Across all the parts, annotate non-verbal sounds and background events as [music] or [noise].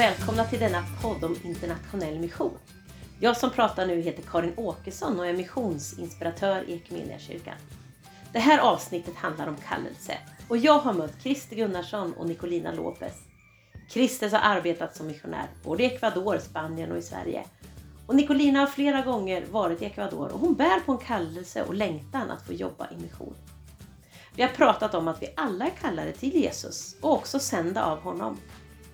välkomna till denna podd om internationell mission. Jag som pratar nu heter Karin Åkesson och är missionsinspiratör i Equmeniakyrkan. Det här avsnittet handlar om kallelse och jag har mött Christer Gunnarsson och Nicolina Lopez. Christer har arbetat som missionär både i Ecuador, Spanien och i Sverige. Och Nicolina har flera gånger varit i Ecuador och hon bär på en kallelse och längtan att få jobba i mission. Vi har pratat om att vi alla är kallade till Jesus och också sända av honom.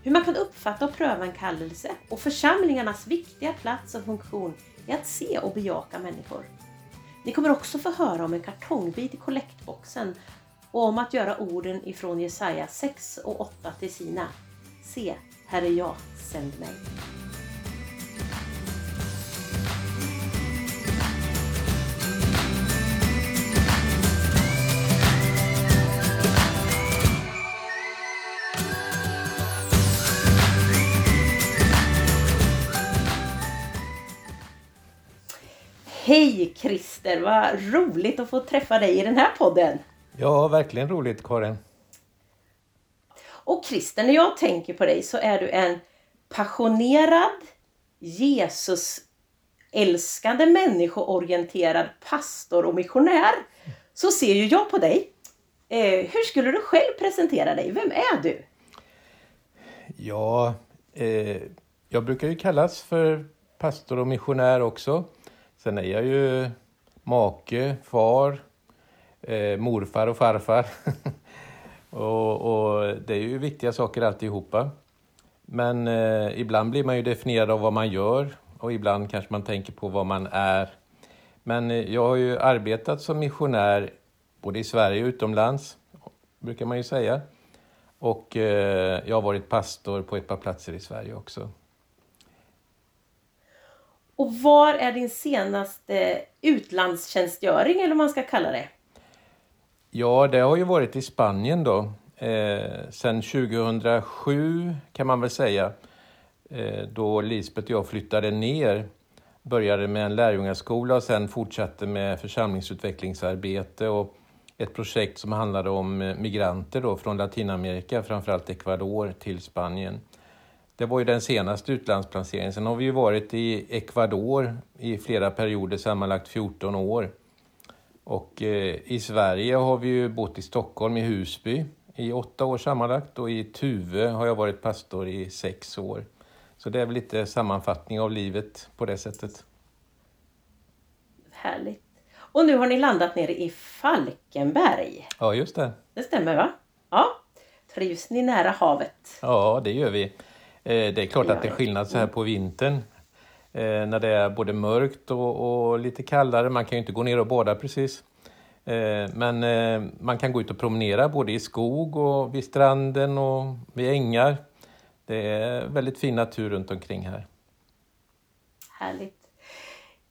Hur man kan uppfatta och pröva en kallelse och församlingarnas viktiga plats och funktion är att se och bejaka människor. Ni kommer också få höra om en kartongbit i kollektboxen och om att göra orden ifrån Jesaja 6 och 8 till sina. Se, här är jag, sänd mig. Hej Christer! Vad roligt att få träffa dig i den här podden. Ja, verkligen roligt Karin. Och Christer, när jag tänker på dig så är du en passionerad, Jesus älskande, människoorienterad pastor och missionär. Så ser ju jag på dig. Eh, hur skulle du själv presentera dig? Vem är du? Ja, eh, jag brukar ju kallas för pastor och missionär också. Sen är jag ju make, far, eh, morfar och farfar. [laughs] och, och, det är ju viktiga saker alltihopa. Men eh, ibland blir man ju definierad av vad man gör och ibland kanske man tänker på vad man är. Men eh, jag har ju arbetat som missionär både i Sverige och utomlands, brukar man ju säga. Och eh, jag har varit pastor på ett par platser i Sverige också. Och var är din senaste utlandstjänstgöring eller vad man ska kalla det? Ja, det har ju varit i Spanien då. Eh, sen 2007 kan man väl säga. Eh, då Lisbeth och jag flyttade ner. Började med en lärjungaskola och sen fortsatte med församlingsutvecklingsarbete och ett projekt som handlade om eh, migranter då från Latinamerika, framförallt Ecuador, till Spanien. Det var ju den senaste utlandsplaceringen. Sen har vi ju varit i Ecuador i flera perioder, sammanlagt 14 år. Och eh, i Sverige har vi ju bott i Stockholm, i Husby, i åtta år sammanlagt. Och i Tuve har jag varit pastor i sex år. Så det är väl lite sammanfattning av livet på det sättet. Härligt. Och nu har ni landat nere i Falkenberg. Ja, just det. Det stämmer va? Ja. Trivs ni nära havet? Ja, det gör vi. Eh, det är klart att det är skillnad så här på vintern. Eh, när det är både mörkt och, och lite kallare. Man kan ju inte gå ner och bada precis. Eh, men man kan gå ut och promenera både i skog och vid stranden och vid ängar. Det är väldigt fin natur runt omkring här. Härligt.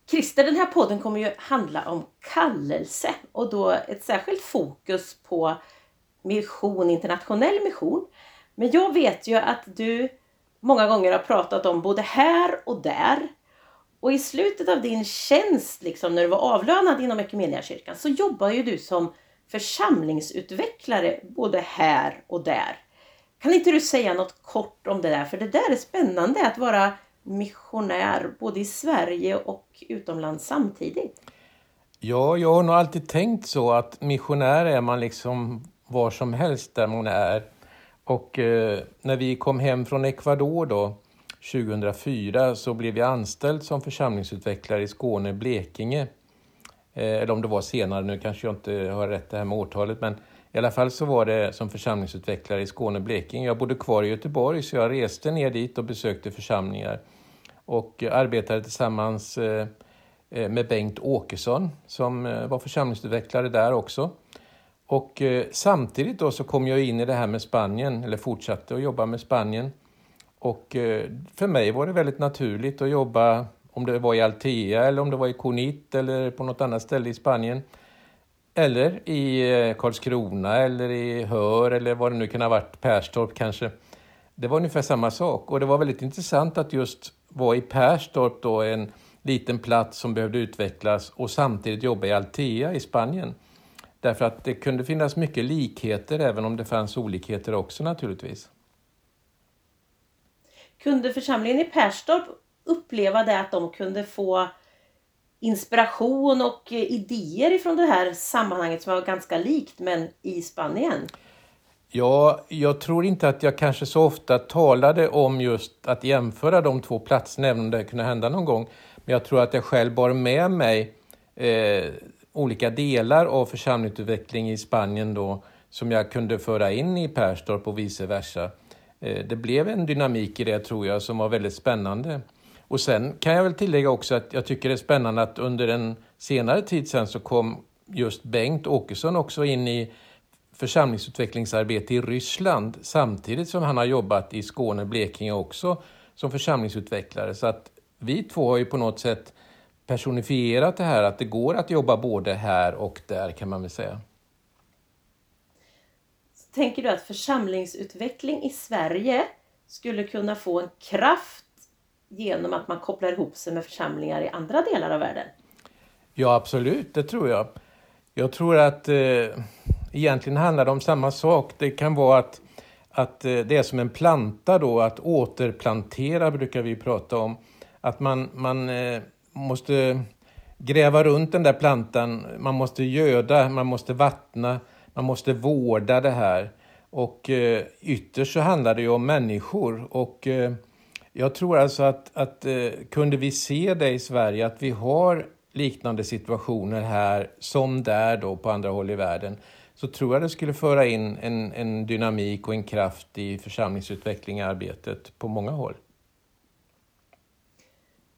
Christer, den här podden kommer ju handla om kallelse och då ett särskilt fokus på mission, internationell mission. Men jag vet ju att du många gånger har pratat om både här och där. Och i slutet av din tjänst, liksom, när du var avlönad inom Equmeniakyrkan, så jobbar ju du som församlingsutvecklare både här och där. Kan inte du säga något kort om det där? För det där är spännande att vara missionär både i Sverige och utomlands samtidigt. Ja, jag har nog alltid tänkt så att missionär är man liksom var som helst där man är. Och eh, när vi kom hem från Ecuador då, 2004 så blev jag anställd som församlingsutvecklare i Skåne, Blekinge. Eh, eller om det var senare, nu kanske jag inte har rätt det här med årtalet, men i alla fall så var det som församlingsutvecklare i Skåne, Blekinge. Jag bodde kvar i Göteborg så jag reste ner dit och besökte församlingar och eh, arbetade tillsammans eh, eh, med Bengt Åkesson som eh, var församlingsutvecklare där också. Och eh, samtidigt då så kom jag in i det här med Spanien, eller fortsatte att jobba med Spanien. Och eh, för mig var det väldigt naturligt att jobba, om det var i Altea eller om det var i Conit eller på något annat ställe i Spanien. Eller i eh, Karlskrona eller i Hör eller vad det nu kan ha varit, Perstorp kanske. Det var ungefär samma sak och det var väldigt intressant att just vara i Perstorp då, en liten plats som behövde utvecklas och samtidigt jobba i Altea i Spanien. Därför att det kunde finnas mycket likheter även om det fanns olikheter också naturligtvis. kunde församlingen i Perstorp uppleva det att de kunde få inspiration och eh, idéer ifrån det här sammanhanget som var ganska likt men i Spanien? Ja, jag tror inte att jag kanske så ofta talade om just att jämföra de två platserna, även om det kunde hända någon gång. Men jag tror att jag själv bar med mig eh, olika delar av församlingsutveckling i Spanien då, som jag kunde föra in i Perstorp och vice versa. Eh, det blev en dynamik i det tror jag som var väldigt spännande. Och sen kan jag väl tillägga också att jag tycker det är spännande att under en senare tid sen så kom just Bengt Åkesson också in i församlingsutvecklingsarbete i Ryssland samtidigt som han har jobbat i Skåne, Blekinge också som församlingsutvecklare. Så att vi två har ju på något sätt personifierat det här att det går att jobba både här och där kan man väl säga. Tänker du att församlingsutveckling i Sverige skulle kunna få en kraft genom att man kopplar ihop sig med församlingar i andra delar av världen? Ja, absolut, det tror jag. Jag tror att eh, egentligen handlar det om samma sak. Det kan vara att, att eh, det är som en planta då, att återplantera brukar vi prata om. Att man, man eh, måste gräva runt den där plantan, man måste göda, man måste vattna, man måste vårda det här. Och eh, ytterst så handlar det ju om människor. Och eh, jag tror alltså att, att eh, kunde vi se det i Sverige, att vi har liknande situationer här som där då på andra håll i världen, så tror jag det skulle föra in en, en dynamik och en kraft i församlingsutveckling i arbetet på många håll.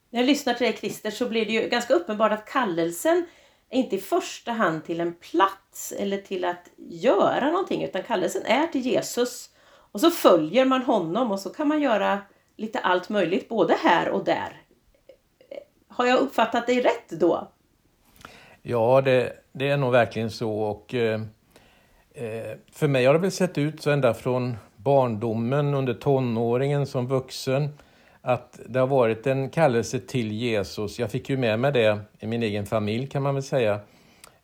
När jag lyssnar till dig Christer så blir det ju ganska uppenbart att kallelsen är inte i första hand till en plats eller till att göra någonting utan kallelsen är till Jesus. Och så följer man honom och så kan man göra lite allt möjligt både här och där. Har jag uppfattat dig rätt då? Ja, det, det är nog verkligen så. Och, eh, eh för mig har det väl sett ut så ända från barndomen, under tonåringen, som vuxen att det har varit en kallelse till Jesus. Jag fick ju med mig det i min egen familj kan man väl säga.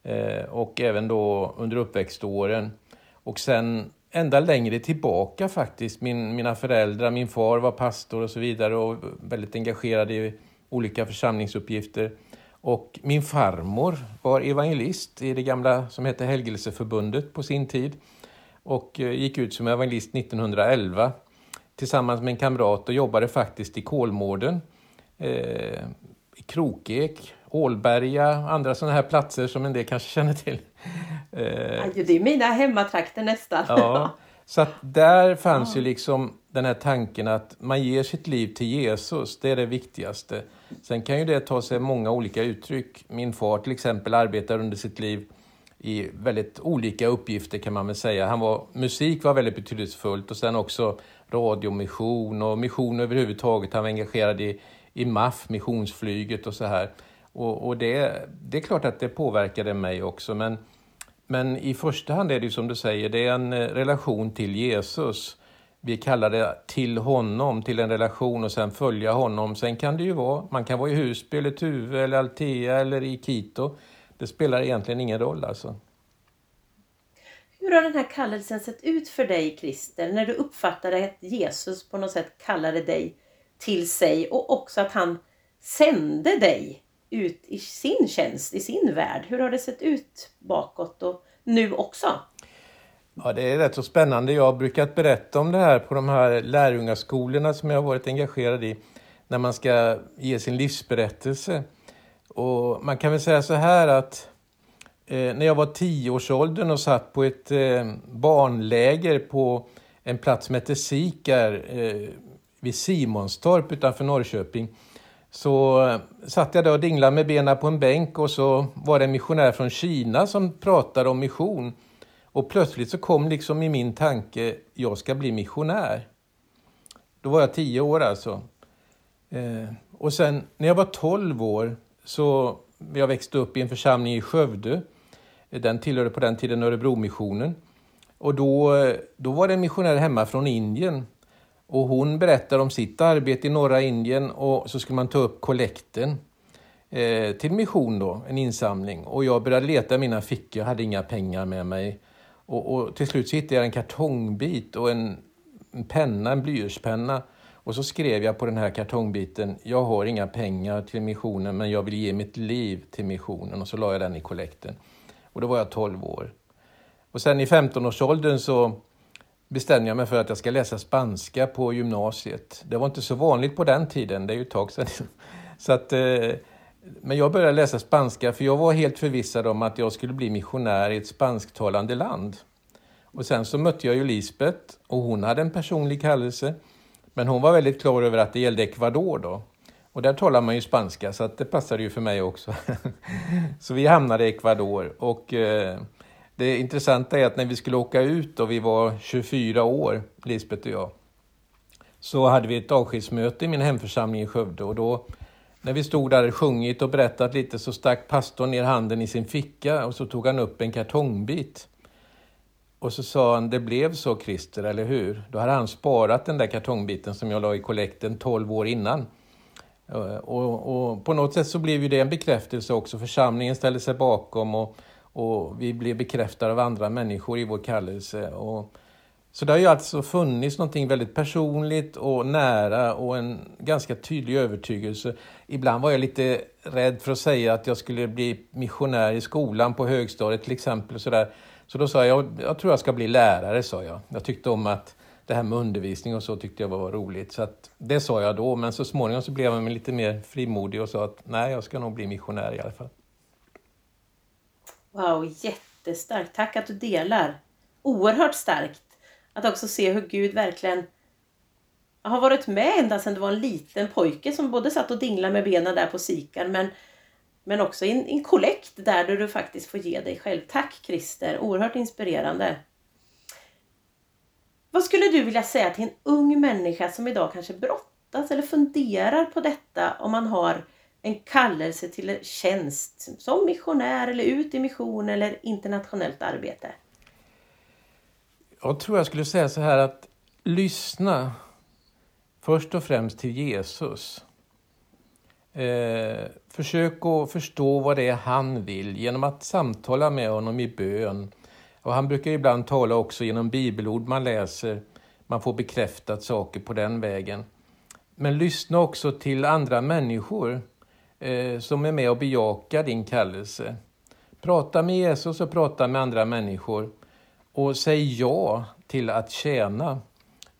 Eh, och även då under uppväxtåren. Och sen ända längre tillbaka faktiskt. Min, mina föräldrar, min far var pastor och så vidare och väldigt engagerad i olika församlingsuppgifter. Och min farmor var evangelist i det gamla som hette Helgelseförbundet på sin tid och eh, gick ut som evangelist 1911 tillsammans med en kamrat och jobbade faktiskt i Kolmården, eh, i Krokek, Ålberga, andra sådana här platser som en del kanske känner till. Eh, det är mina hemmatrakter nästan. Ja, [laughs] så att där fanns ja. ju liksom den här tanken att man ger sitt liv till Jesus, det är det viktigaste. Sen kan ju det ta sig många olika uttryck. Min far till exempel arbetar under sitt liv i väldigt olika uppgifter kan man väl säga. Han var, musik var väldigt betydelsefullt och sen också radiomission och mission överhuvudtaget. Han var engagerad i, i MAF, missionsflyget och så här. Och, och det, det är klart att det påverkade mig också. Men, men i första hand är det som du säger, det är en eh, relation till Jesus. Vi kallar det till honom, till en relation och sen följa honom. Sen kan det ju vara, man kan vara i Husby eller Tuve eller Altea eller i Quito. Det spelar egentligen ingen roll alltså. Hur har den här kallelsen sett ut för dig Christer, när du uppfattade att Jesus på något sätt kallade dig till sig och också att han sände dig ut i sin tjänst, i sin värld. Hur har det sett ut bakåt och nu också? Ja, det är rätt så spännande. Jag har brukat berätta om det här på de här lärjungaskolorna som jag har varit engagerad i, när man ska ge sin livsberättelse. Och man kan väl säga så här att Eh, när jag var tioårsåldern och satt på ett eh, barnläger på en plats som heter Sikar eh, vid Simonstorp utanför Norrköping så eh, satt jag där och dinglade med benen på en bänk och så var det en missionär från Kina som pratade om mission. Och plötsligt så kom liksom i min tanke, jag ska bli missionär. Då var jag tio år alltså. Eh, och sen när jag var tolv år så jag växte upp i en församling i Skövde. Eh, den tillhörde på den tiden Örebromissionen. Och då, då var det en missionär hemma från Indien. Och hon berättar om sitt arbete i norra Indien och så skulle man ta upp kollekten eh, till mission då, en insamling. Och jag började leta i mina fickor, jag hade inga pengar med mig. Och, och till slut så hittade jag en kartongbit och en, en penna, en blyertspenna. Och så skrev jag på den här kartongbiten, jag har inga pengar till missionen men jag vill ge mitt liv till missionen. Och så la jag den i kollekten. Och då var jag 12 år. Och sen i 15-årsåldern så bestämde jag mig för att jag ska läsa spanska på gymnasiet. Det var inte så vanligt på den tiden, det är ju ett tag sedan. [laughs] Så att, eh, men jag började läsa spanska för jag var helt förvissad om att jag skulle bli missionär i ett spansktalande land. Och sen så mötte jag ju Lisbeth och hon hade en personlig kallelse. Men hon var väldigt klar över att det gällde Ecuador då. Och där talar man ju spanska så att det passade ju för mig också. [laughs] så vi hamnade i Ecuador och eh, det intressanta är att när vi skulle åka ut och vi var 24 år, Lisbeth och jag, så hade vi ett avskedsmöte i min hemförsamling i Skövde och då när vi stod där och sjungit och berättat lite så stack pastorn ner handen i sin ficka och så tog han upp en kartongbit. Och så sa han, det blev så Christer, eller hur? Då hade han sparat den där kartongbiten som jag la i kollekten 12 år innan. Eh, och, och, på något sätt så blev ju det en bekräftelse också. Församlingen ställde sig bakom och, och vi blev bekräftade av andra människor i vår kallelse. Och, så det har ju alltså funnits någonting väldigt personligt och nära och en ganska tydlig övertygelse. Ibland var jag lite rädd för att säga att jag skulle bli missionär i skolan på högstadiet till exempel. Så, där. så då sa jag, jag tror jag ska bli lärare, sa jag. Jag tyckte om att det här med undervisning och så tyckte jag var roligt. Så att, det sa jag då, men så småningom så blev jag lite mer frimodig och sa att nej, jag ska nog bli missionär i alla fall. Wow, jättestarkt. Tack att du delar. Oerhört starkt. Att också se hur Gud verkligen har varit med ända sedan du var en liten pojke som både satt och dinglade med benen där på sikan men, men också i en, en kollekt där du faktiskt får ge dig själv. Tack Christer, oerhört inspirerande. Vad skulle du vilja säga till en ung människa som idag kanske brottas eller funderar på detta om man har en kallelse till tjänst som missionär eller ut i mission eller internationellt arbete? Jag tror jag skulle säga så här att lyssna först och främst till Jesus. Eh, försök att förstå vad det är han vill genom att samtala med honom i bön. Och han brukar ibland tala också genom bibelord man läser. Man får bekräftat saker på den vägen. Men lyssna också till andra människor eh, som är med och bejakar din kallelse. Prata med Jesus och prata med andra människor. Och säg ja till att tjäna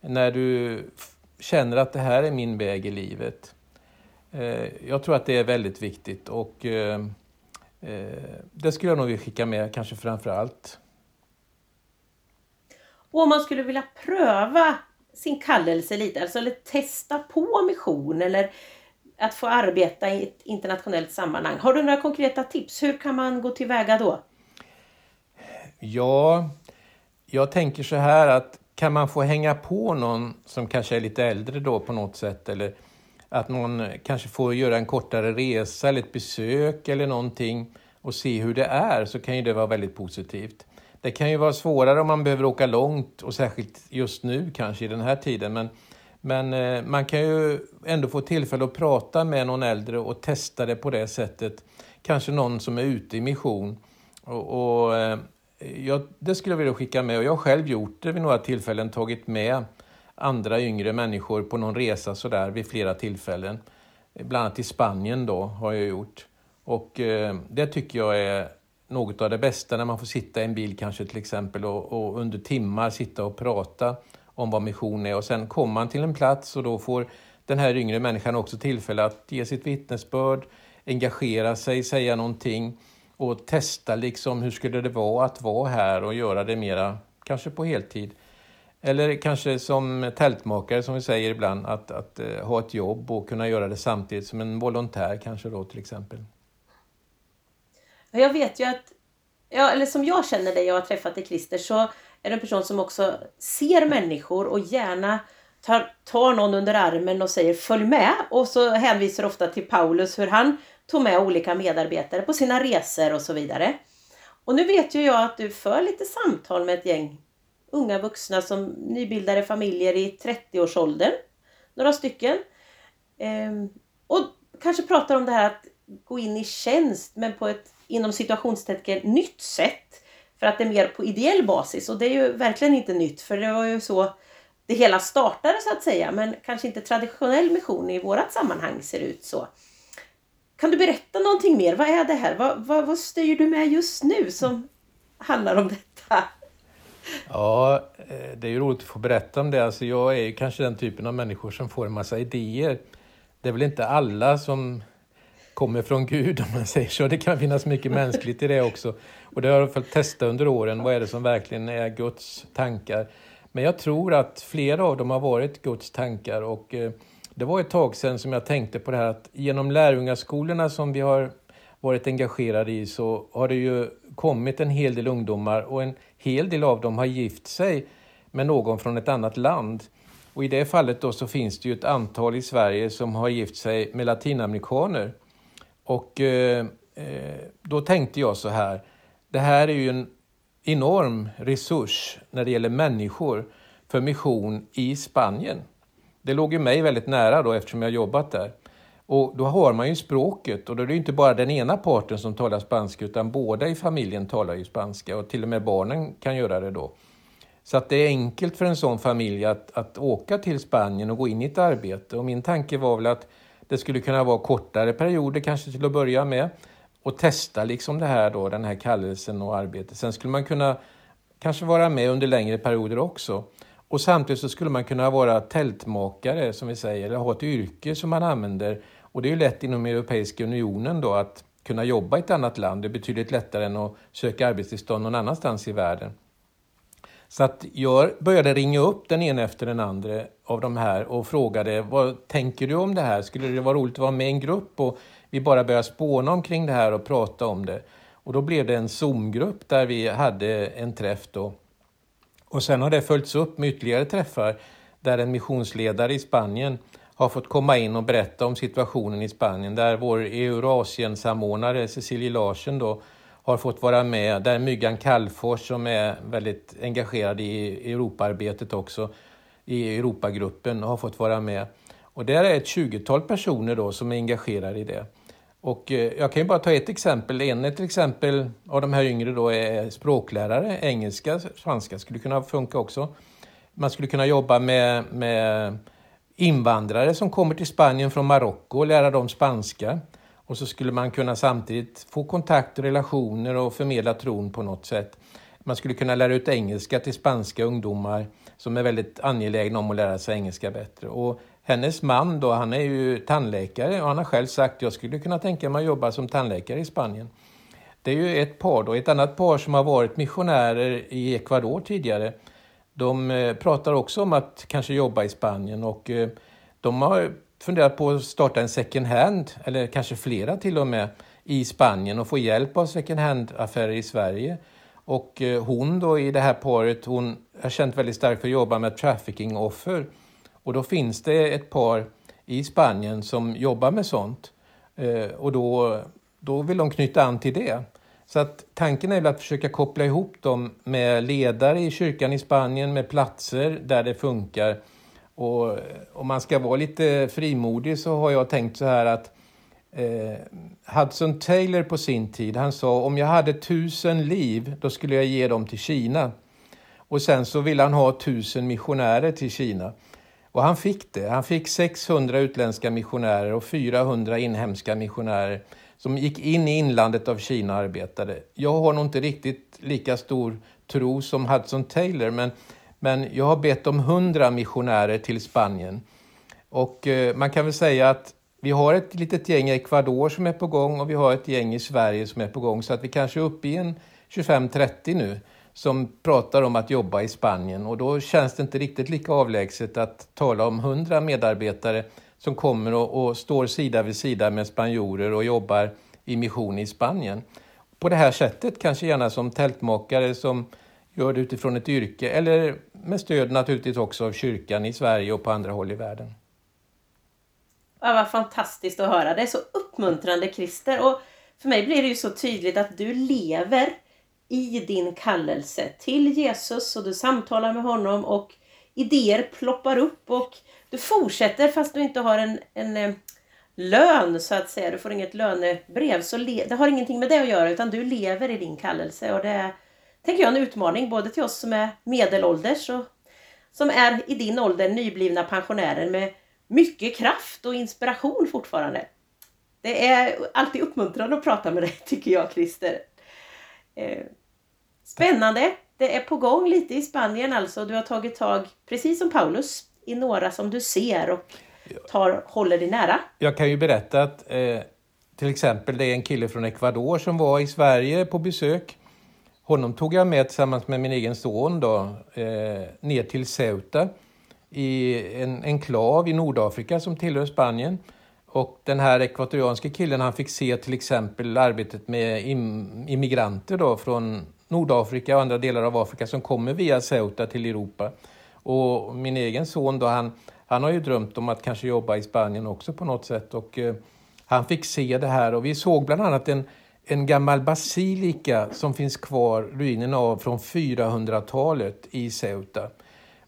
när du känner att det här är min väg i livet. Eh, jag tror att det är väldigt viktigt och eh, eh, det skulle jag nog vilja skicka med kanske framför allt. Och om man skulle vilja pröva sin kallelse lite, alltså eller testa på mission eller att få arbeta i ett internationellt sammanhang. Har du några konkreta tips? Hur kan man gå tillväga då? Ja, jag tänker så här att kan man få hänga på någon som kanske är lite äldre då på något sätt eller att någon kanske får göra en kortare resa eller ett besök eller någonting och se hur det är så kan ju det vara väldigt positivt. Det kan ju vara svårare om man behöver åka långt och särskilt just nu kanske i den här tiden men, men eh, man kan ju ändå få tillfälle att prata med någon äldre och testa det på det sättet. Kanske någon som är ute i mission och, och eh, jag, det skulle jag vilja skicka med och jag har själv gjort det vid några tillfällen, tagit med andra yngre människor på någon resa sådär vid flera tillfällen. Bland annat i Spanien då har jag gjort. Och eh, det tycker jag är något av det bästa när man får sitta i en bil kanske till exempel och, och, under timmar sitta och prata om vad mission är och sen kommer man till en plats och då får den här yngre människan också tillfälle att ge sitt vittnesbörd, engagera sig, säga någonting och testa liksom hur skulle det vara att vara här och göra det mera, kanske på heltid. Eller kanske som tältmakare som vi säger ibland, att, att eh, ha ett jobb och kunna göra det samtidigt som en volontär kanske då till exempel. Jag vet ju att, ja, eller som jag känner dig och har träffat dig Christer, så är du en person som också ser människor och gärna tar, tar någon under armen och säger följ med. Och så hänvisar ofta till Paulus hur han tog med olika medarbetare på sina resor och så vidare. Och nu vet ju jag att du för lite samtal med ett gäng unga vuxna som nybildade familjer i 30-årsåldern. Några stycken. Ehm, och kanske pratar om det här att gå in i tjänst men på ett inom situationstecken nytt sätt. För att det är mer på ideell basis och det är ju verkligen inte nytt för det var ju så det hela startade så att säga, men kanske inte traditionell mission i vårat sammanhang ser ut så. Kan du berätta någonting mer? Vad är det här? Vad, vad, vad styr du med just nu som handlar om detta? Ja, eh, det är ju roligt att få berätta om det. Alltså jag är kanske den typen av människor som får en massa idéer. Det är väl inte alla som kommer från Gud om man säger så. Det kan finnas mycket mänskligt i det också. Och det har jag fått testa under åren. Vad är det som verkligen är Guds tankar? Men jag tror att flera av dem har varit Guds tankar. Och eh, det var ett tag sedan som jag tänkte på det här att genom lärjungaskolorna som vi har varit engagerade i så har det ju kommit en hel del ungdomar och en hel del av dem har gift sig med någon från ett annat land. Och i det fallet då så finns det ju ett antal i Sverige som har gift sig med latinamerikaner. Och eh, eh, då tänkte jag så här, det här är ju en enorm resurs när det gäller människor för mission i Spanien. Det låg ju mig väldigt nära då eftersom jag jobbat där. Och då har man ju språket och då är det inte bara den ena parten som talar spanska utan båda i familjen talar ju spanska och till och med barnen kan göra det då. Så att det är enkelt för en sån familj att, att åka till Spanien och gå in i ett arbete. Och min tanke var väl att det skulle kunna vara kortare perioder kanske till att börja med och testa liksom det här då, den här kallelsen och arbetet. Sen skulle man kunna kanske vara med under längre perioder också. Och samtidigt så skulle man kunna vara tältmakare som vi säger, eller ha ett yrke som man använder. Och det är ju lätt inom Europeiska unionen då att kunna jobba i ett annat land. Det är betydligt lättare än att söka arbetstillstånd någon annanstans i världen. Så att jag började ringa upp den ena efter den andra av de här och frågade vad tänker du om det här? Skulle det vara roligt att vara med i en grupp? Och vi bara började spåna omkring det här och prata om det. Och då blev det en Zoom-grupp där vi hade en träff då. Och sen har det följts upp med ytterligare träffar där en missionsledare i Spanien har fått komma in och berätta om situationen i Spanien där vår Eurasien-samordnare Cecilie Larsen då har fått vara med, där Myggan Kallfors som är väldigt engagerad i Europaarbetet också, i Europagruppen, har fått vara med. Och där är ett 20-tal personer då som är engagerade i det. Och eh, jag kan ju bara ta ett exempel. En till exempel av de här yngre då är språklärare. Engelska, spanska skulle kunna funka också. Man skulle kunna jobba med, med invandrare som kommer till Spanien från Marocko och lära dem spanska. Och så skulle man kunna samtidigt få kontakt och relationer och förmedla tron på något sätt. Man skulle kunna lära ut engelska till spanska ungdomar som är väldigt angelägna om att lära sig engelska bättre. Och hennes man då, han är ju tandläkare och han har själv sagt att jag skulle kunna tänka mig att jobba som tandläkare i Spanien. Det är ju ett par då. Ett annat par som har varit missionärer i Ecuador tidigare, de eh, pratar också om att kanske jobba i Spanien och eh, de har funderat på att starta en second hand, eller kanske flera till och med, i Spanien och få hjälp av second hand-affärer i Sverige. Och eh, hon då i det här paret, hon har känt väldigt starkt för att jobba med trafficking-offer. Och då finns det ett par i Spanien som jobbar med sånt. Eh, och då, då vill de knyta an till det. Så att tanken är väl att försöka koppla ihop dem med ledare i kyrkan i Spanien, med platser där det funkar. Och eh, om man ska vara lite frimodig så har jag tänkt så här att eh, Hudson Taylor på sin tid, han sa om jag hade tusen liv, då skulle jag ge dem till Kina. Och sen så ville han ha tusen missionärer till Kina. Och han fick det. Han fick 600 utländska missionärer och 400 inhemska missionärer som gick in i inlandet av Kina och arbetade. Jag har nog inte riktigt lika stor tro som Hudson Taylor, men, men jag har bett om 100 missionärer till Spanien. Och eh, man kan väl säga att vi har ett litet gäng i Ecuador som är på gång och vi har ett gäng i Sverige som är på gång, så att vi kanske är uppe i en 25-30 nu som pratar om att jobba i Spanien och då känns det inte riktigt lika avlägset att tala om hundra medarbetare som kommer och, och, står sida vid sida med spanjorer och jobbar i mission i Spanien. På det här sättet, kanske gärna som tältmakare som gör det utifrån ett yrke eller med stöd naturligtvis också av kyrkan i Sverige och på andra håll i världen. Ja, vad fantastiskt att höra. Det är så uppmuntrande Christer. Och för mig blir det ju så tydligt att du lever i din kallelse till Jesus och du samtalar med honom och idéer ploppar upp och du fortsätter fast du inte har en, en eh, lön så att säga. Du får inget lönebrev. Så det har ingenting med det att göra utan du lever i din kallelse och det är, tänker jag, en utmaning både till oss som är medelålders och som är i din ålder nyblivna pensionärer med mycket kraft och inspiration fortfarande. Det är alltid uppmuntrande att prata med dig [laughs] tycker jag Christer. Eh, spännande! Det är på gång lite i Spanien alltså. Du har tagit tag, precis som Paulus, i några som du ser och tar, håller dig nära. Jag kan ju berätta att eh, till exempel det är en kille från Ecuador som var i Sverige på besök. Honom tog jag med tillsammans med min egen son då, eh, ner till Ceuta i en enklav i Nordafrika som tillhör Spanien. Och den här ekvatorianske killen han fick se till exempel arbetet med immigranter då från Nordafrika och andra delar av Afrika som kommer via Ceuta till Europa. Och min egen son då, han, han har ju drömt om att kanske jobba i Spanien också på något sätt. Och eh, han fick se det här och vi såg bland annat en, en gammal basilika som finns kvar, ruinerna av från 400-talet i Ceuta.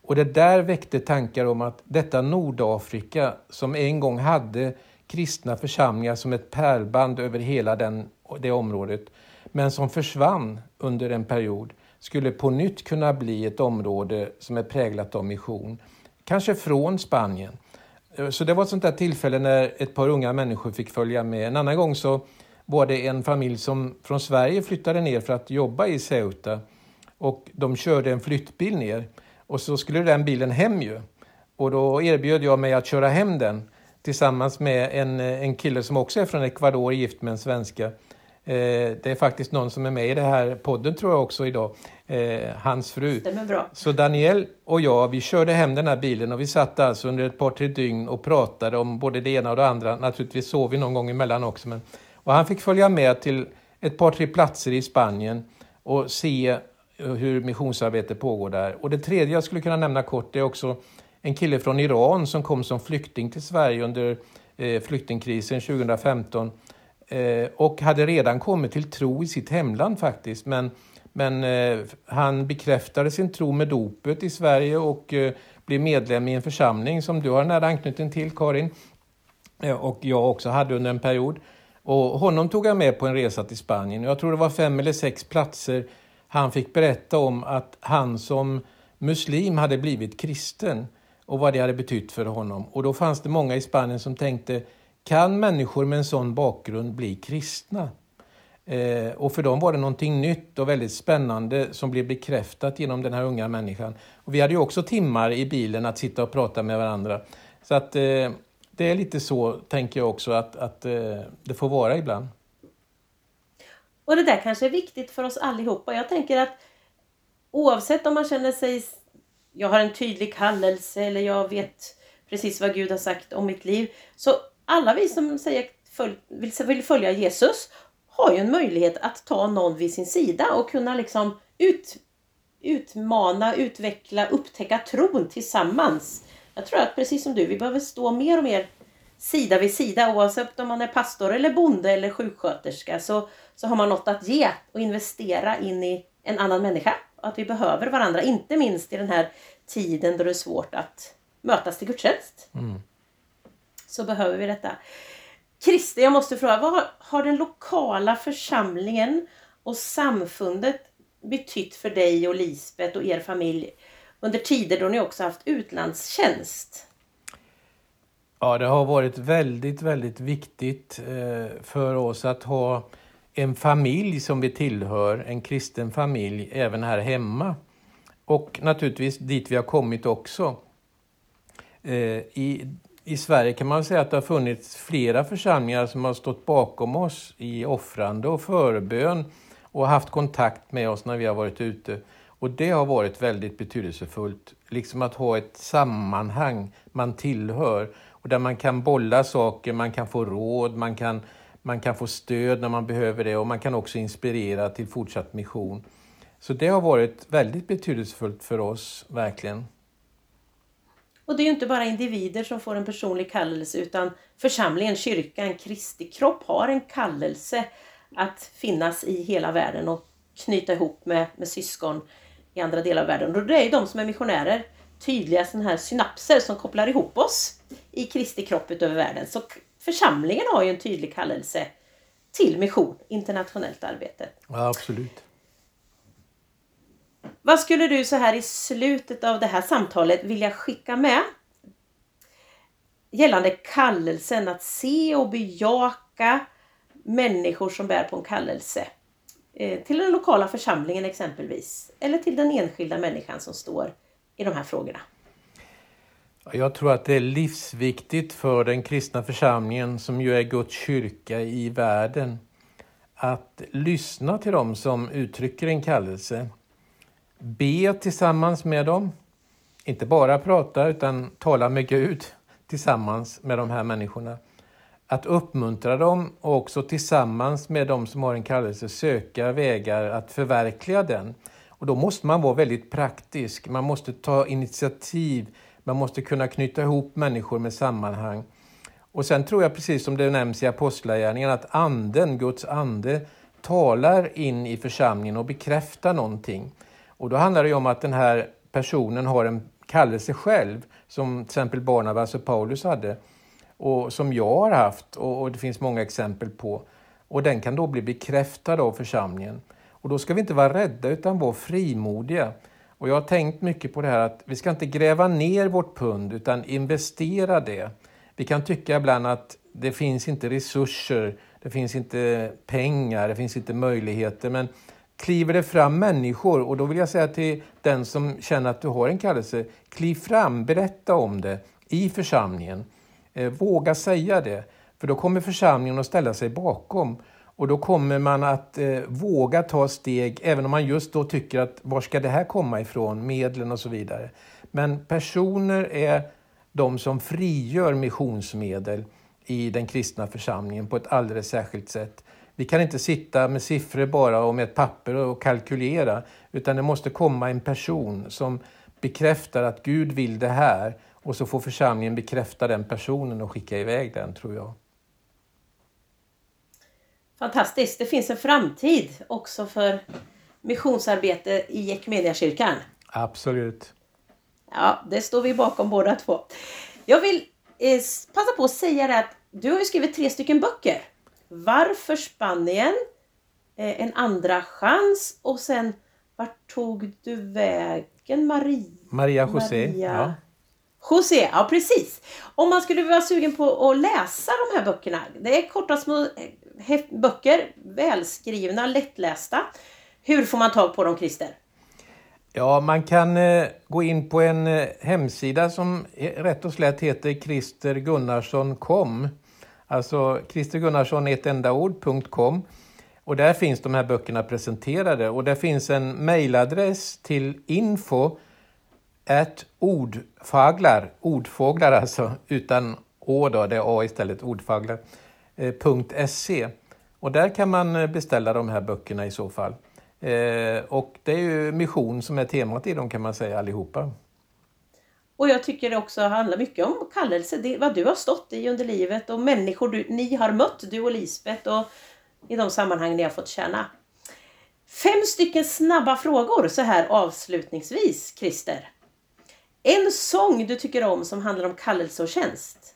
Och det där väckte tankar om att detta Nordafrika som en gång hade kristna församlingar som ett pärlband över hela den, det området, men som försvann under en period, skulle på nytt kunna bli ett område som är präglat av mission. Kanske från Spanien. Så det var ett sånt där tillfälle när ett par unga människor fick följa med. En annan gång så var det en familj som från Sverige flyttade ner för att jobba i Ceuta. Och de körde en flyttbil ner. Och så skulle den bilen hem ju. Och då erbjöd jag mig att köra hem den tillsammans med en, en kille som också är från Ecuador, gift med en svenska. Eh, det är faktiskt någon som är med i den här podden tror jag också idag. Eh, hans fru. Så Daniel och jag, vi körde hem den här bilen och vi satt alltså under ett par, tre dygn och pratade om både det ena och det andra. Naturligtvis sov vi någon gång emellan också. Men, och han fick följa med till ett par, tre platser i Spanien och se eh, hur missionsarbete pågår där. Och det tredje jag skulle kunna nämna kort är också en kille från Iran som kom som flykting till Sverige under eh, flyktingkrisen 2015 eh, och hade redan kommit till tro i sitt hemland faktiskt. Men, men eh, han bekräftade sin tro med dopet i Sverige och eh, blev medlem i en församling som du har nära anknytning till Karin eh, och jag också hade under en period. Och honom tog jag med på en resa till Spanien. Jag tror det var fem eller sex platser han fick berätta om att han som muslim hade blivit kristen och vad det hade betytt för honom. Och då fanns det många i Spanien som tänkte, kan människor med en sån bakgrund bli kristna? Eh, och för dem var det någonting nytt och väldigt spännande som blev bekräftat genom den här unga människan. Och vi hade ju också timmar i bilen att sitta och prata med varandra. Så att eh, det är lite så, tänker jag också, att, att eh, det får vara ibland. Och det där kanske är viktigt för oss allihopa. Jag tänker att oavsett om man känner sig jag har en tydlig kallelse eller jag vet precis vad Gud har sagt om mitt liv. Så alla vi som säger, vill följa Jesus har ju en möjlighet att ta någon vid sin sida och kunna liksom ut, utmana, utveckla, upptäcka tron tillsammans. Jag tror att precis som du, vi behöver stå mer och mer sida vid sida oavsett om man är pastor eller bonde eller sjuksköterska så, så har man något att ge och investera in i en annan människa. Att vi behöver varandra, inte minst i den här tiden då det är svårt att mötas till gudstjänst. Mm. Så behöver vi detta. Christer, jag måste fråga, vad har den lokala församlingen och samfundet betytt för dig och Lisbet och er familj under tider då ni också haft utlandstjänst? Ja, det har varit väldigt, väldigt viktigt eh, för oss att ha en familj som vi tillhör, en kristen familj, även här hemma. Och naturligtvis dit vi har kommit också. Eh, I, I Sverige kan man säga att det har funnits flera församlingar som har stått bakom oss i offrande och förbön och haft kontakt med oss när vi har varit ute. Och det har varit väldigt betydelsefullt, liksom att ha ett sammanhang man tillhör och där man kan bolla saker, man kan få råd, man kan, man kan få stöd när man behöver det och man kan också inspirera till fortsatt mission. Så det har varit väldigt betydelsefullt för oss, verkligen. Och det är ju inte bara individer som får en personlig kallelse utan församlingen, kyrkan, Kristi kropp har en kallelse att finnas i hela världen och knyta ihop med, med syskon i andra delar av världen. Och det är ju de som är missionärer, tydliga sådana här synapser som kopplar ihop oss i Kristi kropp utöver världen. Så församlingen har ju en tydlig kallelse till mission, internationellt arbete. Ja, absolut. Vad skulle du så här i slutet av det här samtalet vilja skicka med gällande kallelsen att se och bejaka människor som bär på en kallelse? Eh, till den lokala församlingen exempelvis. Eller till den enskilda människan som står i de här frågorna. Jag tror att det är livsviktigt för den kristna församlingen som ju är Guds kyrka i världen att lyssna till dem som uttrycker en kallelse. Be tillsammans med dem. Inte bara prata utan tala med Gud tillsammans med de här människorna. Att uppmuntra dem och också tillsammans med de som har en kallelse söka vägar att förverkliga den. Och då måste man vara väldigt praktisk. Man måste ta initiativ. Man måste kunna knyta ihop människor med sammanhang. Och sen tror jag precis som det nämns i Apostlagärningarna att anden, Guds ande, talar in i församlingen och bekräftar någonting. Och då handlar det om att den här personen har en kallelse själv, som till exempel Barnabas och Paulus hade, och som jag har haft och, och det finns många exempel på. Och den kan då bli bekräftad av församlingen. Och då ska vi inte vara rädda utan vara frimodiga. Och jag har tänkt mycket på det här att vi ska inte gräva ner vårt pund utan investera det. Vi kan tycka ibland att det finns inte resurser, det finns inte pengar, det finns inte möjligheter. Men kliver det fram människor, och då vill jag säga till den som känner att du har en kallelse, kliv fram, berätta om det i församlingen. Eh, våga säga det, för då kommer församlingen att ställa sig bakom. Och då kommer man att eh, våga ta steg, även om man just då tycker att var ska det här komma ifrån, medlen och så vidare. Men personer är de som frigör missionsmedel i den kristna församlingen på ett alldeles särskilt sätt. Vi kan inte sitta med siffror bara och med ett papper och kalkylera, utan det måste komma en person som bekräftar att Gud vill det här och så får församlingen bekräfta den personen och skicka iväg den, tror jag. Fantastiskt! Det finns en framtid också för missionsarbete i Equmeniakyrkan. Absolut. Ja, det står vi bakom båda två. Jag vill eh, passa på att säga det att du har ju skrivit tre stycken böcker. Varför Spanien? Eh, en andra chans och sen vart tog du vägen Maria? Maria José. Maria. Ja. José, ja precis. Om man skulle vara sugen på att läsa de här böckerna. Det är korta små eh, böcker, välskrivna, lättlästa. Hur får man tag på dem Christer? Ja, man kan eh, gå in på en eh, hemsida som eh, rätt och slätt heter christergunnarsson.com. Alltså christergunnarsson ett enda ord.com. Och där finns de här böckerna presenterade och där finns en mejladress till info Ät ordfaglar, ordfåglar alltså, utan å då, det är a istället, ordfaglar, eh, .se. Och där kan man eh, beställa de här böckerna i så fall. Eh, och det är ju mission som är temat i dem kan man säga allihopa. Och jag tycker det också handlar mycket om kallelse, det, vad du har stått i under livet och människor du, ni har mött, du och Lisbeth och i de sammanhang ni har fått känna. Fem stycken snabba frågor så här avslutningsvis, Christer. En sång du tycker om som handlar om kallelse och tjänst?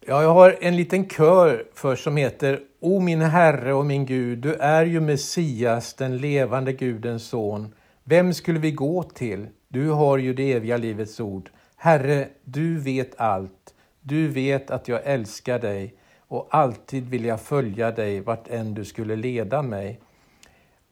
Ja, jag har en liten kör för som heter O min Herre och min Gud, du är ju Messias, den levande Gudens son. Vem skulle vi gå till? Du har ju det eviga livets ord. Herre, du vet allt. Du vet att jag älskar dig och alltid vill jag följa dig vart än du skulle leda mig.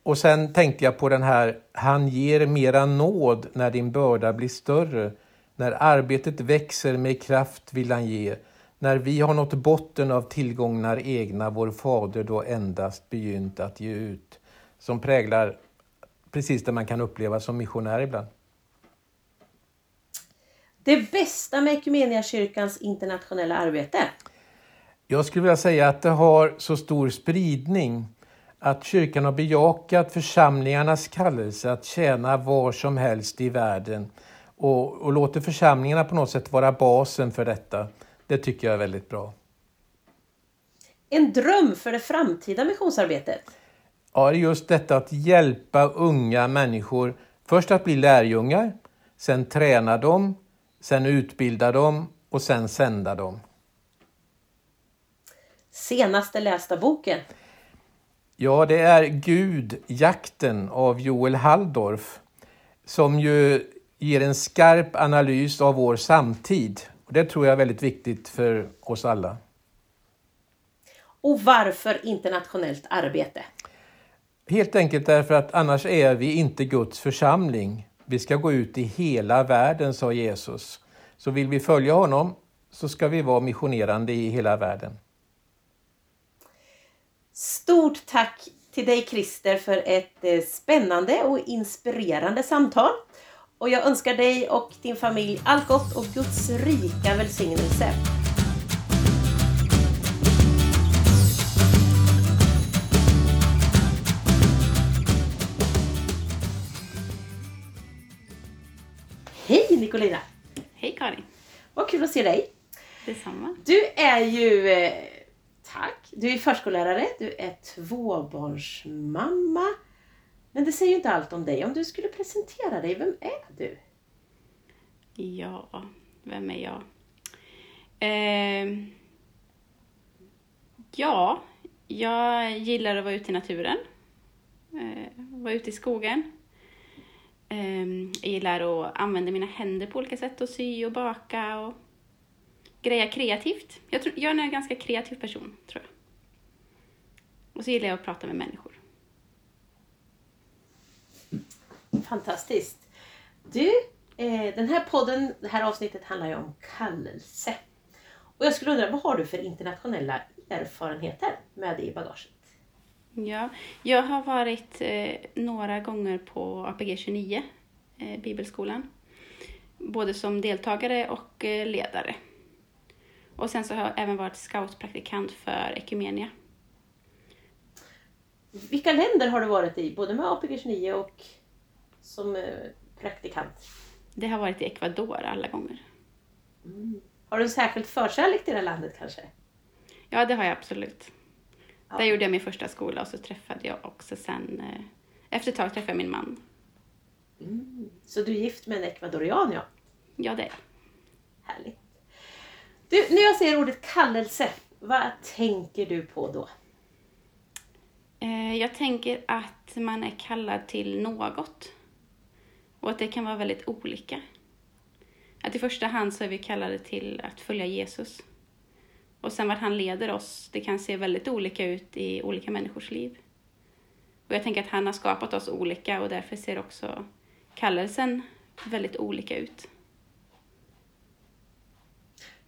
Och sen tänkte jag på den här, han ger mera nåd när din börda blir större. När arbetet växer med kraft vill han ge. När vi har nått botten av tillgångar egna, vår fader då endast begynt att ge ut. Som präglar precis det man kan uppleva som missionär ibland. Det bästa med Equmeniakyrkans internationella arbete? Jag skulle vilja säga att det har så stor spridning att kyrkan har bejakat församlingarnas kallelse att tjäna var som helst i världen och, och låter församlingarna på något sätt vara basen för detta. Det tycker jag är väldigt bra. En dröm för det framtida missionsarbetet? Ja, just detta att hjälpa unga människor först att bli lärjungar, sen träna dem, sen utbilda dem och sen sända dem. Senaste lästa boken? Ja, det är Gud, jakten av Joel Halldorf. som ju ger en skarp analys av vår samtid. Och det tror jag är väldigt viktigt för oss alla. Och varför internationellt arbete? Helt enkelt därför att annars är vi inte Guds församling. Vi ska gå ut i hela världen, sa Jesus. Så vill vi följa honom så ska vi vara missionerande i hela världen. Stort tack till dig Christer för ett eh, spännande och inspirerande samtal. Och jag önskar dig och din familj allt gott och Guds rika välsignelse. Hej Nicolina! Hej Karin! Vad kul att se dig! Detsamma. Du är ju, eh, tack, du är förskollärare, du är tvåbarnsmamma. Men det säger ju inte allt om dig. Om du skulle presentera dig, vem är du? Ja, vem är jag? Eh, ja, jag gillar att vara ute i naturen. Eh, vara ute i skogen. Eh, jag gillar att använda mina händer på olika sätt och sy och baka och greja kreativt. Jag, tror, jag är en ganska kreativ person, tror jag. Och så gillar jag att prata med människor. Fantastiskt. Du, eh, den här podden, det här avsnittet handlar ju om kallelse. Och jag skulle undra, vad har du för internationella erfarenheter med dig i bagaget? Ja, jag har varit eh, några gånger på APG 29, eh, Bibelskolan. Både som deltagare och eh, ledare. Och sen så har jag även varit scoutpraktikant för Ekumenia. Vilka länder har du varit i, både med APG 29 och som eh, praktikant? Det har varit i Ecuador alla gånger. Har du en särskild förkärlek till det landet kanske? Ja, det har jag absolut. Ja. Där gjorde jag min första skola och så träffade jag också sen, eh, efter ett tag träffade jag min man. Så du är gift med en ecuadorian ja. Ja, det är jag. Härligt. Du, när jag säger ordet kallelse, vad tänker du på då? Eh, jag tänker att man är kallad till något. Och att det kan vara väldigt olika. Att i första hand så är vi kallade till att följa Jesus. Och sen vart han leder oss, det kan se väldigt olika ut i olika människors liv. Och jag tänker att han har skapat oss olika och därför ser också kallelsen väldigt olika ut.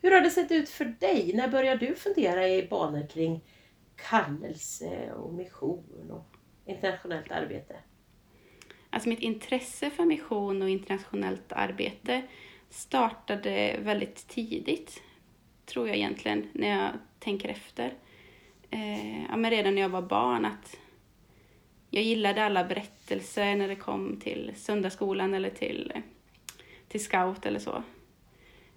Hur har det sett ut för dig? När började du fundera i banor kring kallelse och mission och internationellt arbete? Alltså mitt intresse för mission och internationellt arbete startade väldigt tidigt, tror jag egentligen, när jag tänker efter. Eh, ja, men redan när jag var barn, att jag gillade alla berättelser när det kom till söndagsskolan eller till, till scout eller så.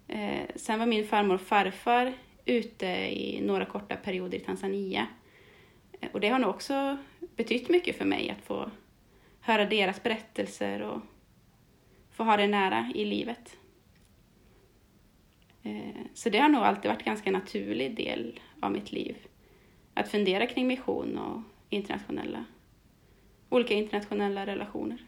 Eh, sen var min farmor och farfar ute i några korta perioder i Tanzania. Eh, och det har nog också betytt mycket för mig att få höra deras berättelser och få ha det nära i livet. Eh, Så det har nog alltid varit en ganska naturlig del av mitt liv. Att fundera kring mission och internationella, olika internationella relationer.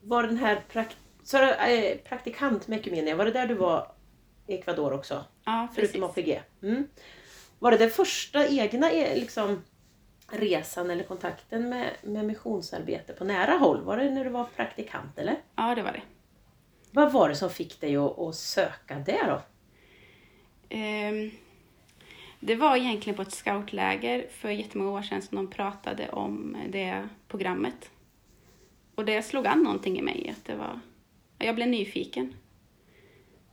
Var den här prakt så, eh, praktikant med Ekumenia, var det där du var i Ecuador också? Ja, precis. Förutom APG? Mm. Var det den första egna eh, liksom, resan eller kontakten med, med missionsarbete på nära håll? Var det när du var praktikant eller? Ja, det var det. Vad var det som fick dig att, att söka det då? Ehm, Det var egentligen på ett scoutläger för jättemånga år sedan som de pratade om det programmet. Och det slog an någonting i mig, att det var... Jag blev nyfiken.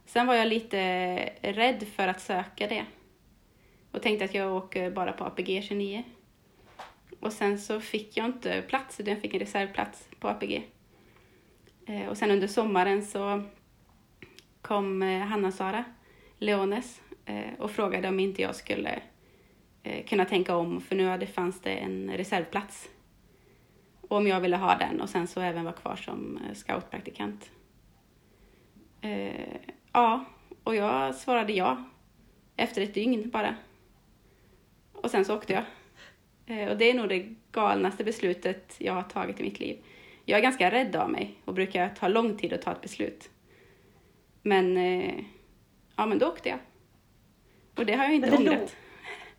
Sen var jag lite rädd för att söka det. Och tänkte att jag åker bara på APG 29. Och sen så fick jag inte plats, utan jag fick en reservplats på APG. Eh, och sen under sommaren så kom eh, Hanna-Sara Leones eh, och frågade om inte jag skulle kunna tänka om, för nu hade, fanns det en reservplats. Och om jag ville ha den och sen så även vara kvar som scoutpraktikant. Eh, ja, och jag svarade ja. Efter ett dygn bara. Och sen så åkte jag. Eh, och det är nog det galnaste beslutet jag har tagit i mitt liv. Jag är ganska rädd av mig och brukar ta lång tid att ta ett beslut. Men, eh, ja men då åkte jag. Och det har jag inte ångrat.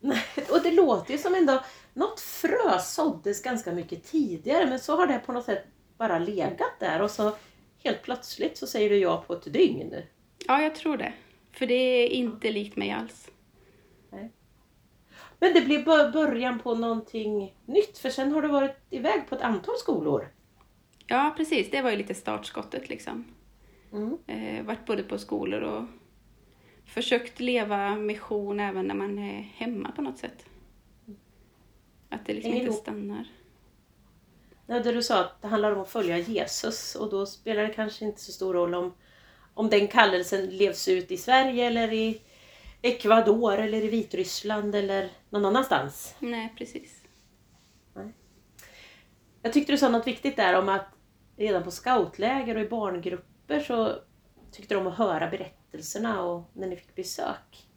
Nej, och det låter ju som ändå något frö såddes ganska mycket tidigare men så har det på något sätt bara legat där och så helt plötsligt så säger du ja på ett dygn. Ja, jag tror det. För det är inte likt mig alls. Men det blev bör- början på någonting nytt för sen har du varit iväg på ett antal skolor. Ja, precis. Det var ju lite startskottet liksom. Mm. Eh, varit både på skolor och försökt leva mission även när man är hemma på något sätt. Att det liksom Hänger inte ihop. stannar. Ja, där du sa att det handlar om att följa Jesus och då spelar det kanske inte så stor roll om, om den kallelsen levs ut i Sverige eller i Ecuador eller i Vitryssland eller någon annanstans. Nej, precis. Jag tyckte du sa något viktigt där om att redan på scoutläger och i barngrupper så tyckte de om att höra berättelserna och när ni fick besök.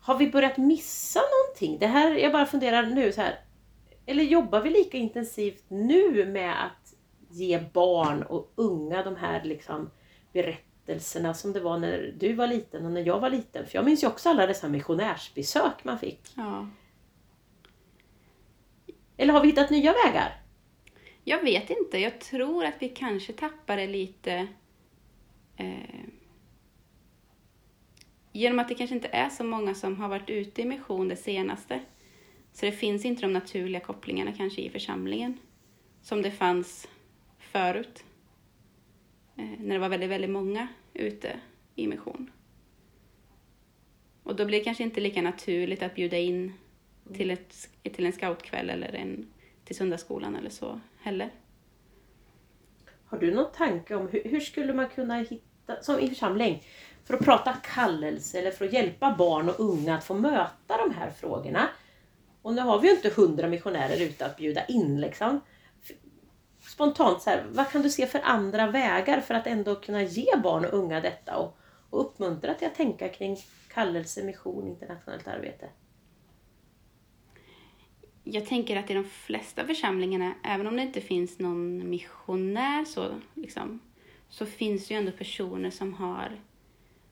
Har vi börjat missa någonting? Det här, jag bara funderar nu så här. Eller jobbar vi lika intensivt nu med att ge barn och unga de här liksom berättelserna som det var när du var liten och när jag var liten? För jag minns ju också alla dessa missionärsbesök man fick. Ja. Eller har vi hittat nya vägar? Jag vet inte. Jag tror att vi kanske tappade lite eh, genom att det kanske inte är så många som har varit ute i mission det senaste. Så det finns inte de naturliga kopplingarna kanske i församlingen som det fanns förut. Eh, när det var väldigt, väldigt många ute i mission. Och då blir det kanske inte lika naturligt att bjuda in till, ett, till en scoutkväll eller en, till söndagsskolan eller så heller. Har du någon tanke om hur, hur skulle man kunna hitta, som i församling, för att prata kallelse eller för att hjälpa barn och unga att få möta de här frågorna? Och nu har vi ju inte hundra missionärer ute att bjuda in liksom. Spontant så här, vad kan du se för andra vägar för att ändå kunna ge barn och unga detta och, och uppmuntra till att tänka kring kallelse, mission, internationellt arbete? Jag tänker att i de flesta församlingarna, även om det inte finns någon missionär så, liksom, så finns det ju ändå personer som har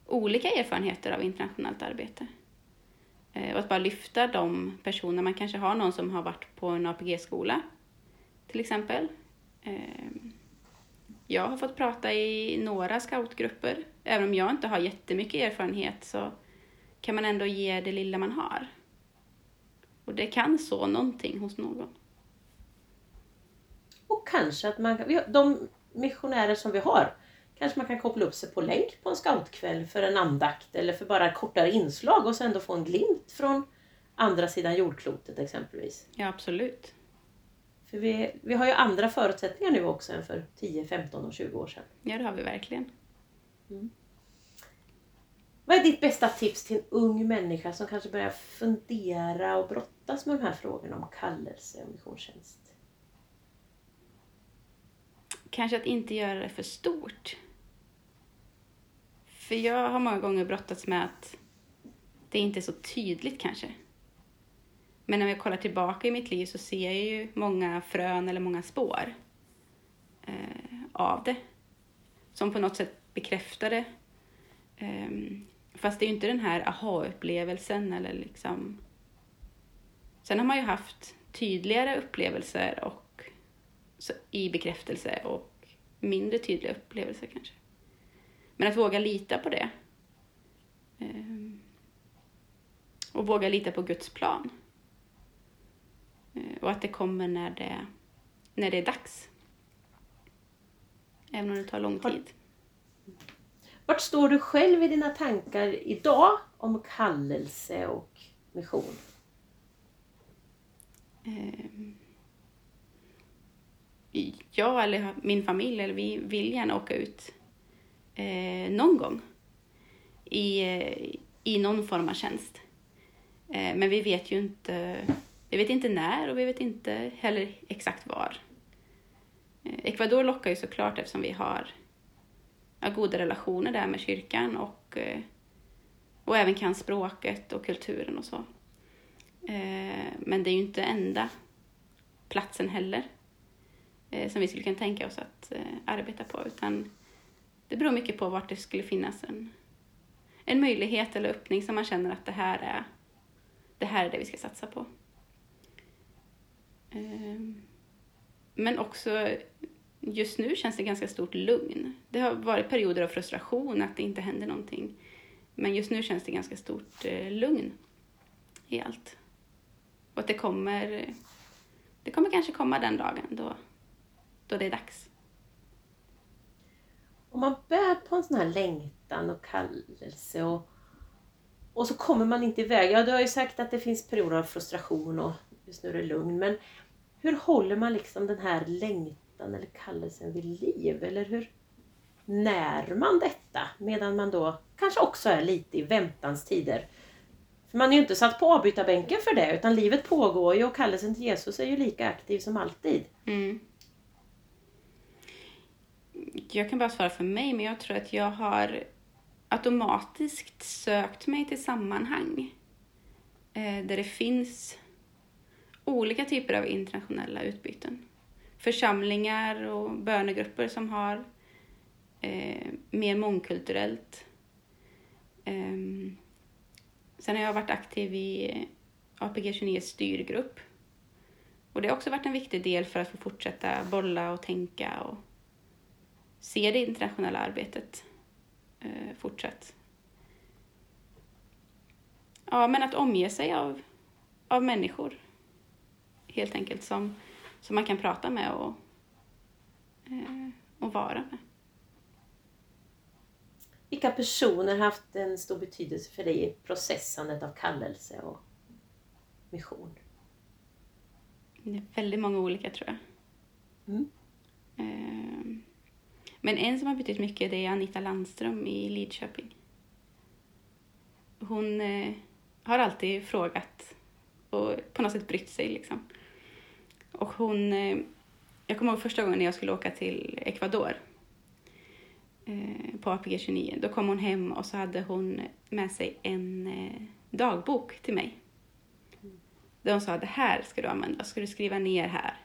olika erfarenheter av internationellt arbete. Eh, och att bara lyfta de personerna, man kanske har någon som har varit på en APG-skola till exempel. Ehm, jag har fått prata i några scoutgrupper. Även om jag inte har jättemycket erfarenhet så kan man ändå ge det lilla man har. Och det kan så någonting hos någon. Och kanske att man kan, de missionärer som vi har, kanske man kan koppla upp sig på länk på en scoutkväll för en andakt eller för bara kortare inslag och sen ändå få en glimt från andra sidan jordklotet exempelvis. Ja, absolut. För vi, vi har ju andra förutsättningar nu också än för 10, 15 och 20 år sedan. Ja, det har vi verkligen. Vad är ditt bästa tips till en ung människa som kanske börjar fundera och brottas med de här frågorna om kallelse och missionstjänst? Kanske att inte göra det för stort. För jag har många gånger brottats med att det inte är så tydligt kanske. Men när jag kollar tillbaka i mitt liv så ser jag ju många frön eller många spår eh, av det. Som på något sätt bekräftar det. Eh, fast det är ju inte den här aha-upplevelsen eller liksom... Sen har man ju haft tydligare upplevelser och så- i bekräftelse och mindre tydliga upplevelser kanske. Men att våga lita på det. Ehm, och våga lita på Guds plan. Eh, och att det kommer när det, när det är dags. Även om det tar lång tid. Vart står du själv i dina tankar idag om kallelse och mission? Ehm, jag eller min familj, eller vi vill gärna åka ut eh, någon gång i, eh, i någon form av tjänst. Eh, men vi vet ju inte, vi vet inte när och vi vet inte heller exakt var. Eh, Ecuador lockar ju såklart eftersom vi har ja, goda relationer där med kyrkan och, eh, och även kan språket och kulturen och så. Eh, men det är ju inte enda platsen heller. Eh, som vi skulle kunna tänka oss att arbeta på. Utan det beror mycket på vart det skulle finnas en, en möjlighet eller öppning som man känner att det här är det här är det vi ska satsa på. Ehm, men också just nu känns det ganska stort lugn. Det har varit perioder av frustration, att det inte händer någonting. Men just nu känns det ganska stort eh, lugn i allt. Och att det kommer, det kommer kanske komma den dagen då, då det är dags. Om man bär på en sån här längtan och kallelse och, och så kommer man inte iväg. Ja, du har ju sagt att det finns perioder av frustration och just nu är det lugn. Men hur håller man liksom den här längtan eller kallelsen vid liv? Eller hur när man detta medan man då kanske också är lite i väntans tider? För man är ju inte satt på avbytarbänken för det utan livet pågår ju och kallelsen till Jesus är ju lika aktiv som alltid. Mm. Jag kan bara svara för mig, men jag tror att jag har automatiskt sökt mig till sammanhang eh, där det finns olika typer av internationella utbyten. Församlingar och bönegrupper som har eh, mer mångkulturellt. Eh, sen har jag varit aktiv i APG 29 styrgrupp. Och det har också varit en viktig del för att få fortsätta bolla och tänka och se det internationella arbetet eh, fortsatt. Ja, men att omge sig av, av människor helt enkelt som, som man kan prata med och, eh, och vara med. Vilka personer har haft en stor betydelse för dig i processandet av kallelse och mission? Det är väldigt många olika tror jag. Mm. Eh, men en som har betytt mycket det är Anita Landström i Lidköping. Hon eh, har alltid frågat och på något sätt brytt sig. Liksom. Och hon, eh, jag kommer ihåg första gången när jag skulle åka till Ecuador eh, på APG 29. Då kom hon hem och så hade hon med sig en eh, dagbok till mig. Där hon sa, det här ska du använda, ska du skriva ner här.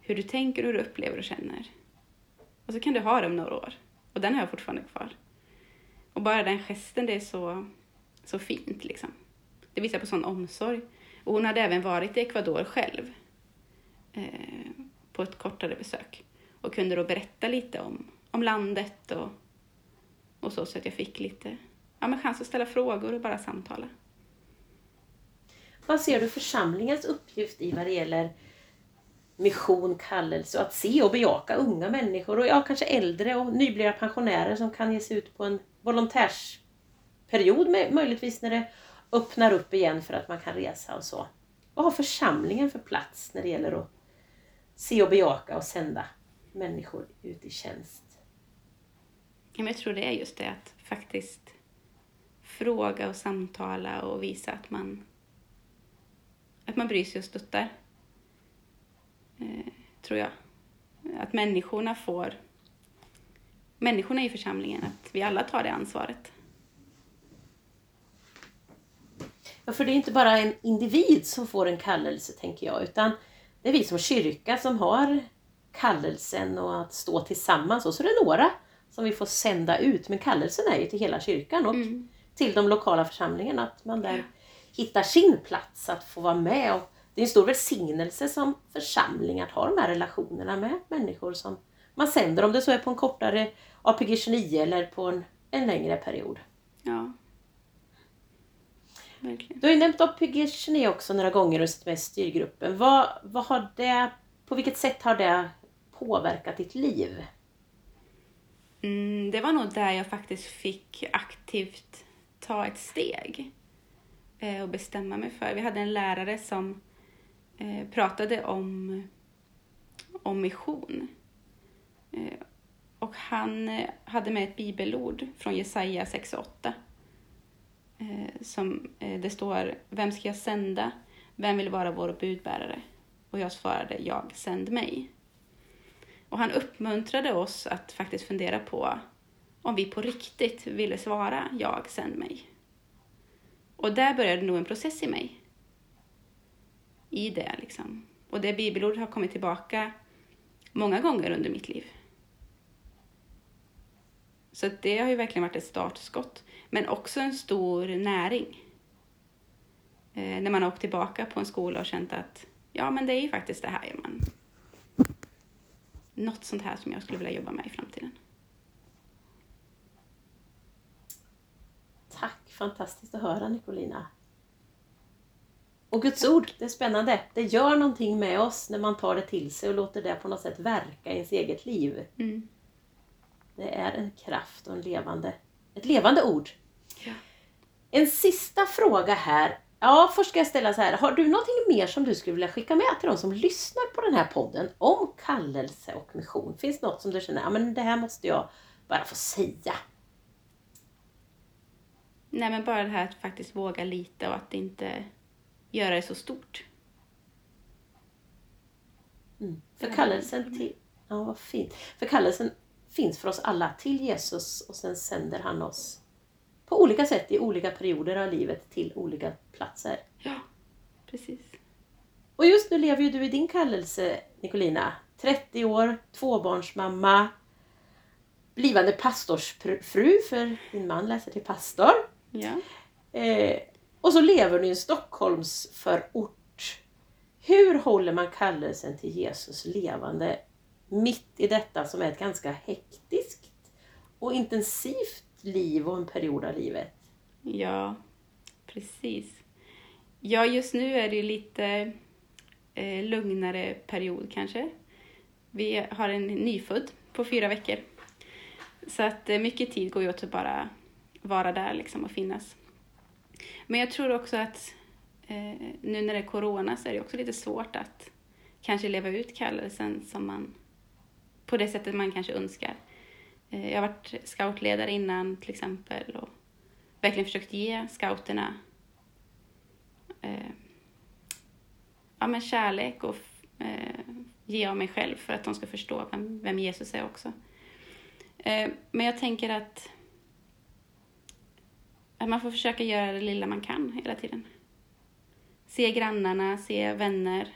Hur du tänker, hur du upplever och känner. Och så kan du ha det om några år. Och den har jag fortfarande kvar. Och bara den gesten, det är så, så fint liksom. Det visar på sån omsorg. Och hon hade även varit i Ecuador själv. Eh, på ett kortare besök. Och kunde då berätta lite om, om landet och, och så, så att jag fick lite ja, men chans att ställa frågor och bara samtala. Vad ser du församlingens uppgift i vad det gäller mission, kallelse och att se och bejaka unga människor och ja, kanske äldre och nyblivna pensionärer som kan ge sig ut på en volontärsperiod möjligtvis när det öppnar upp igen för att man kan resa och så. Vad har församlingen för plats när det gäller att se och bejaka och sända människor ut i tjänst? Jag tror det är just det att faktiskt fråga och samtala och visa att man, att man bryr sig och stöttar. Eh, tror jag. Att människorna får, människorna i församlingen, att vi alla tar det ansvaret. Ja, för det är inte bara en individ som får en kallelse, tänker jag, utan det är vi som kyrka som har kallelsen och att stå tillsammans. Och så är det några som vi får sända ut. Men kallelsen är ju till hela kyrkan och mm. till de lokala församlingarna. Att man där hittar sin plats att få vara med. Och det är en stor välsignelse som församling att ha de här relationerna med människor som man sänder. Om det så är på en kortare APG 29 eller på en, en längre period. Ja. Verkligen. Du har ju nämnt APG 29 också några gånger och suttit med i styrgruppen. Vad, vad har det, på vilket sätt har det påverkat ditt liv? Mm, det var nog där jag faktiskt fick aktivt ta ett steg eh, och bestämma mig för. Vi hade en lärare som eh, pratade om, om mission. Eh, och han eh, hade med ett bibelord från Jesaja 6.8 eh, som eh, det står Vem ska jag sända? Vem vill vara vår budbärare? Och jag svarade Jag, sänd mig. Och han uppmuntrade oss att faktiskt fundera på om vi på riktigt ville svara Jag, sänd mig. Och där började nog en process i mig. I det liksom. Och det bibelordet har kommit tillbaka många gånger under mitt liv. Så det har ju verkligen varit ett startskott. Men också en stor näring. Eh, när man har åkt tillbaka på en skola och känt att ja, men det är ju faktiskt det här man... Något sånt här som jag skulle vilja jobba med i framtiden. Tack, fantastiskt att höra Nicolina. Och Guds ord, det är spännande. Det gör någonting med oss när man tar det till sig och låter det på något sätt verka i ens eget liv. Mm. Det är en kraft och en levande, ett levande ord. Ja. En sista fråga här. Ja, först ska jag ställa så här. Har du någonting mer som du skulle vilja skicka med till de som lyssnar på den här podden om kallelse och mission? Finns det något som du känner, ja men det här måste jag bara få säga? Nej, men bara det här att faktiskt våga lite och att inte göra det så stort. Mm. För Ja, kallelsen till, ja vad fint. För kallelsen finns för oss alla till Jesus och sen sänder han oss på olika sätt i olika perioder av livet till olika platser. Ja, precis. Och just nu lever ju du i din kallelse, Nicolina. 30 år, tvåbarnsmamma, blivande pastorsfru för din man läser till pastor. Ja. Eh, och så lever du i en Stockholmsförort. Hur håller man kallelsen till Jesus levande mitt i detta som är ett ganska hektiskt och intensivt liv och en period av livet? Ja, precis. Ja, just nu är det ju lite eh, lugnare period kanske. Vi har en nyfödd på fyra veckor. Så att eh, mycket tid går ju åt att bara vara där liksom och finnas. Men jag tror också att eh, nu när det är corona så är det också lite svårt att kanske leva ut kallelsen som man, på det sättet man kanske önskar. Eh, jag har varit scoutledare innan till exempel och verkligen försökt ge scouterna eh, ja, men kärlek och eh, ge av mig själv för att de ska förstå vem, vem Jesus är också. Eh, men jag tänker att, att man får försöka göra det lilla man kan hela tiden. Se grannarna, se vänner,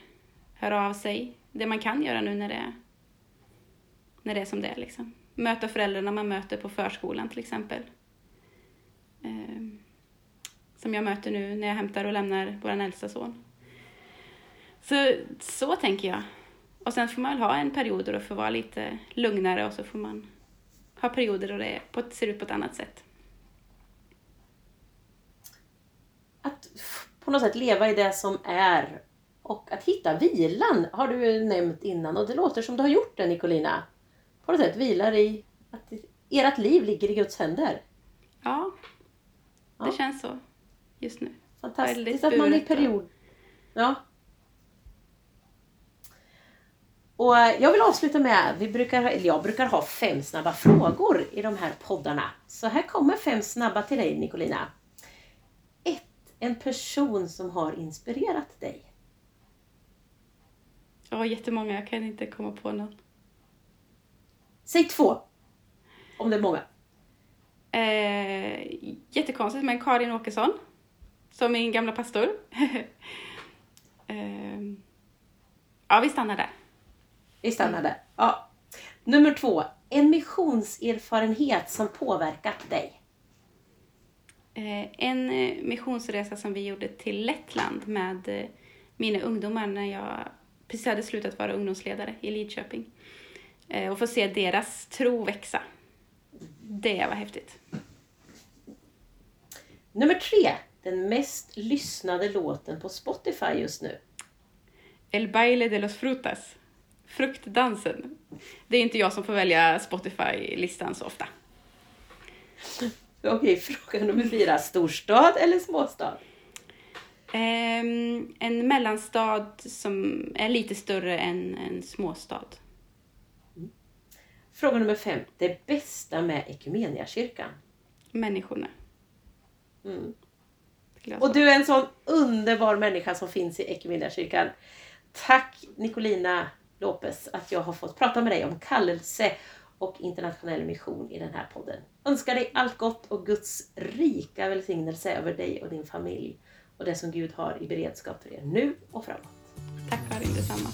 höra av sig. Det man kan göra nu när det är, när det är som det är. Liksom. Möta föräldrarna man möter på förskolan till exempel. Eh, som jag möter nu när jag hämtar och lämnar vår äldsta son. Så, så tänker jag. Och sen får man väl ha en period då det får vara lite lugnare och så får man ha perioder då det på, ser ut på ett annat sätt. Att f- på något sätt leva i det som är och att hitta vilan har du nämnt innan och det låter som du har gjort det Nicolina. På något sätt vilar i att ert liv ligger i Guds händer. Ja, det Ja. känns så just nu. Fantastiskt att man i period... Ja. Och eh, jag vill avsluta med, vi brukar, eller jag brukar ha fem snabba frågor i de här poddarna. Så här kommer fem snabba till dig Nicolina. 1. En person som har inspirerat dig. Ja, jättemånga. Jag kan inte komma på någon. Säg två. Om det är många. Eh, jättekonstigt, men Karin Åkesson, som min gamla pastor. [laughs] eh, ja, vi stannar där. Vi stannar där. Ja. Nummer två. En missionserfarenhet som påverkat dig. Eh, en eh, missionsresa som vi gjorde till Lettland med eh, mina ungdomar när jag precis hade slutat vara ungdomsledare i Lidköping. Och få se deras tro växa. Det var häftigt. Nummer tre. Den mest lyssnade låten på Spotify just nu. El baile de los frutas. Fruktdansen. Det är inte jag som får välja Spotify-listan så ofta. Okej, fråga nummer fyra. Storstad eller småstad? Ehm, en mellanstad som är lite större än en småstad. Fråga nummer fem. Det bästa med Equmeniakyrkan? Människorna. Mm. Och du är en sån underbar människa som finns i Equmeniakyrkan. Tack Nicolina Lopez att jag har fått prata med dig om kallelse och internationell mission i den här podden. Önskar dig allt gott och Guds rika välsignelse över dig och din familj och det som Gud har i beredskap för er nu och framåt. Tack Karin, detsamma.